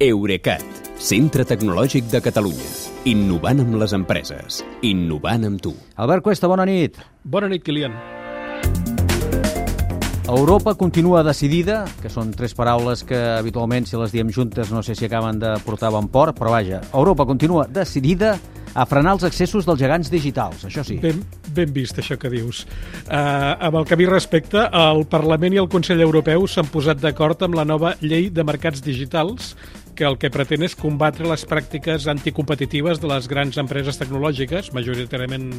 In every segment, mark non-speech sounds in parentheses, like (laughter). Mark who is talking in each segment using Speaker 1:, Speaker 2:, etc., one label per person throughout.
Speaker 1: Eurecat, centre tecnològic de Catalunya. Innovant amb les empreses. Innovant amb tu.
Speaker 2: Albert Cuesta, bona nit.
Speaker 3: Bona nit, Kilian.
Speaker 2: Europa continua decidida, que són tres paraules que habitualment, si les diem juntes, no sé si acaben de portar bon port, però vaja, Europa continua decidida a frenar els accessos dels gegants digitals, això sí.
Speaker 3: Ben, ben vist, això que dius. Uh, amb el que a mi respecta, el Parlament i el Consell Europeu s'han posat d'acord amb la nova llei de mercats digitals que el que pretén és combatre les pràctiques anticompetitives de les grans empreses tecnològiques, majoritàriament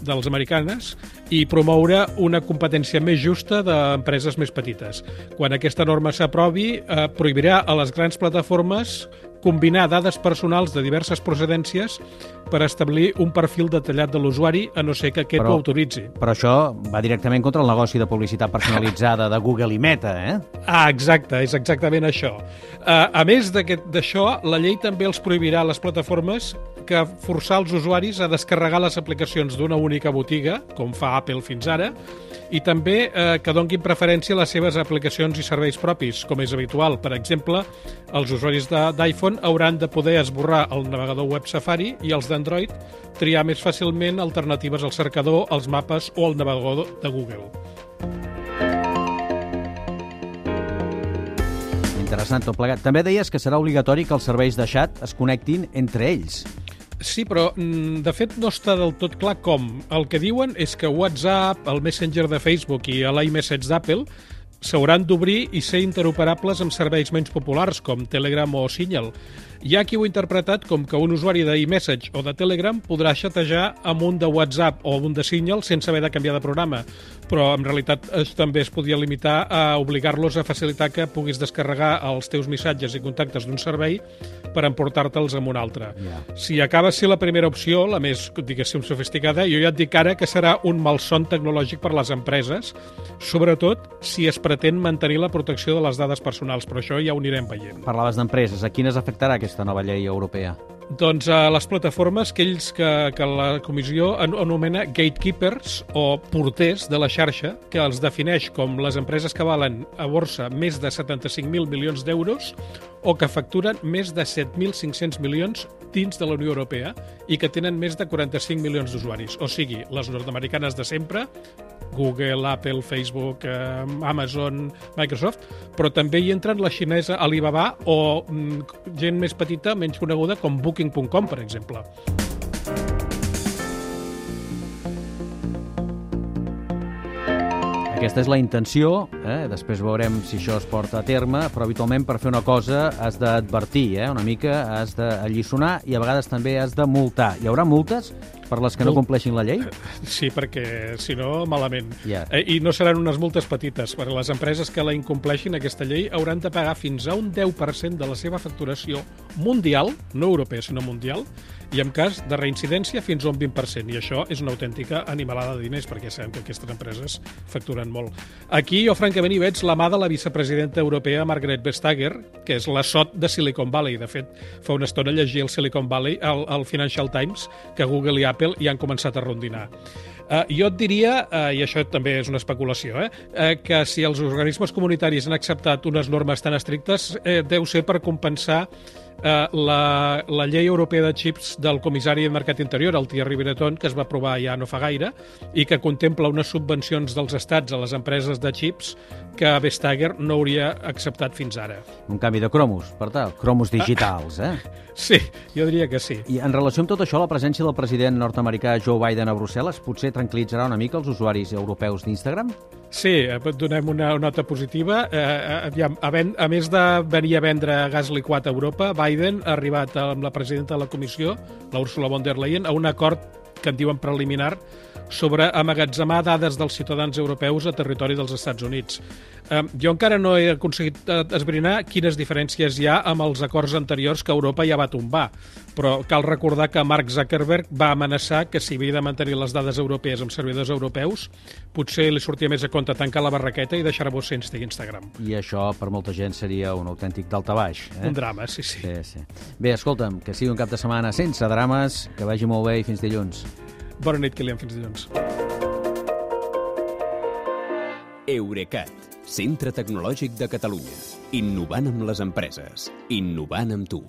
Speaker 3: de les americanes, i promoure una competència més justa d'empreses més petites. Quan aquesta norma s'aprovi, eh, prohibirà a les grans plataformes combinar dades personals de diverses procedències per establir un perfil detallat de l'usuari, a no ser que aquest
Speaker 2: Però-
Speaker 3: ho autoritzi.
Speaker 2: Però això va directament contra el negoci de publicitat personalitzada de Google i Meta, eh?
Speaker 3: Ah, exacte, és exactament això. Uh, a més d'això, la llei també els prohibirà a les plataformes que forçar els usuaris a descarregar les aplicacions d'una única botiga, com fa Apple fins ara, i també eh, que donguin preferència a les seves aplicacions i serveis propis, com és habitual. Per exemple, els usuaris d'iPhone hauran de poder esborrar el navegador web Safari i els d'Android triar més fàcilment alternatives al cercador, als mapes o al navegador de Google.
Speaker 2: Interessant tot plegat. També deies que serà obligatori que els serveis de xat es connectin entre ells.
Speaker 3: Sí, però mm, de fet no està del tot clar com. El que diuen és que WhatsApp, el Messenger de Facebook i l'iMessage d'Apple s'hauran d'obrir i ser interoperables amb serveis menys populars com Telegram o Signal. Hi ha qui ho ha interpretat com que un usuari d'iMessage o de Telegram podrà xatejar amb un de WhatsApp o un de Signal sense haver de canviar de programa, però en realitat es, també es podia limitar a obligar-los a facilitar que puguis descarregar els teus missatges i contactes d'un servei per emportar-te'ls amb un altre.
Speaker 2: Ja.
Speaker 3: Si acaba ser la primera opció, la més, diguéssim, sofisticada, jo ja et dic ara que serà un malson tecnològic per les empreses, sobretot si es pretén mantenir la protecció de les dades personals, però això ja ho anirem veient.
Speaker 2: Parlaves d'empreses. A quines afectarà aquesta nova llei europea?
Speaker 3: Doncs a les plataformes, aquells que, que la comissió an- anomena gatekeepers o porters de la xarxa, que els defineix com les empreses que valen a borsa més de 75.000 milions d'euros o que facturen més de 7.500 milions dins de la Unió Europea i que tenen més de 45 milions d'usuaris. O sigui, les nord-americanes de sempre, Google, Apple, Facebook, eh, Amazon, Microsoft, però també hi entren la xinesa Alibaba o mm, gent més petita, menys coneguda, com Booking.com, per exemple.
Speaker 2: Aquesta és la intenció, eh? després veurem si això es porta a terme, però habitualment per fer una cosa has d'advertir, eh? una mica has d'alliçonar i a vegades també has de multar. Hi haurà multes per les que no compleixin la llei? (laughs)
Speaker 3: Sí, perquè si no, malament. Eh, I no seran unes multes petites, perquè les empreses que la incompleixin, aquesta llei, hauran de pagar fins a un 10% de la seva facturació mundial, no europea, sinó mundial, i en cas de reincidència fins a un 20%. I això és una autèntica animalada de diners, perquè sabem que aquestes empreses facturen molt. Aquí jo, francament, hi veig la mà de la vicepresidenta europea Margaret Vestager, que és la sot de Silicon Valley. De fet, fa una estona llegia el Silicon Valley, al, al Financial Times, que Google i Apple ja han començat a rondinar. Uh, jo et diria, uh, i això també és una especulació, eh, uh, que si els organismes comunitaris han acceptat unes normes tan estrictes, eh, deu ser per compensar eh, la, la llei europea de xips del comissari de Mercat Interior, el Thierry Breton, que es va aprovar ja no fa gaire, i que contempla unes subvencions dels estats a les empreses de xips que Vestager no hauria acceptat fins ara.
Speaker 2: Un canvi de cromos, per tal, cromos digitals, eh? (laughs)
Speaker 3: Sí, jo diria que sí.
Speaker 2: I en relació amb tot això, la presència del president nord-americà Joe Biden a Brussel·les potser tranquil·litzarà una mica els usuaris europeus d'Instagram?
Speaker 3: Sí, eh, donem una nota positiva. Eh, eh, aviam, a, ven, a més de venir a vendre gas liquat a Europa, Biden ha arribat amb la presidenta de la comissió, la Ursula von der Leyen, a un acord que en diuen preliminar sobre amagatzemar dades dels ciutadans europeus a territori dels Estats Units. Eh, jo encara no he aconseguit eh, esbrinar quines diferències hi ha amb els acords anteriors que Europa ja va tombar, però cal recordar que Mark Zuckerberg va amenaçar que si havia de mantenir les dades europees amb servidors europeus, potser li sortia més a compte tancar la barraqueta i deixar-vos sense Instagram.
Speaker 2: I això per molta gent seria un autèntic daltabaix. Eh?
Speaker 3: Un drama, sí, sí.
Speaker 2: Sí, sí. Bé, escolta'm, que sigui un cap de setmana sense drames, que vagi molt bé i fins dilluns.
Speaker 3: Bona nit, Kilian, fins dilluns.
Speaker 1: Eurecat, Centre Tecnològic de Catalunya. Innovant amb les empreses. Innovant amb tu.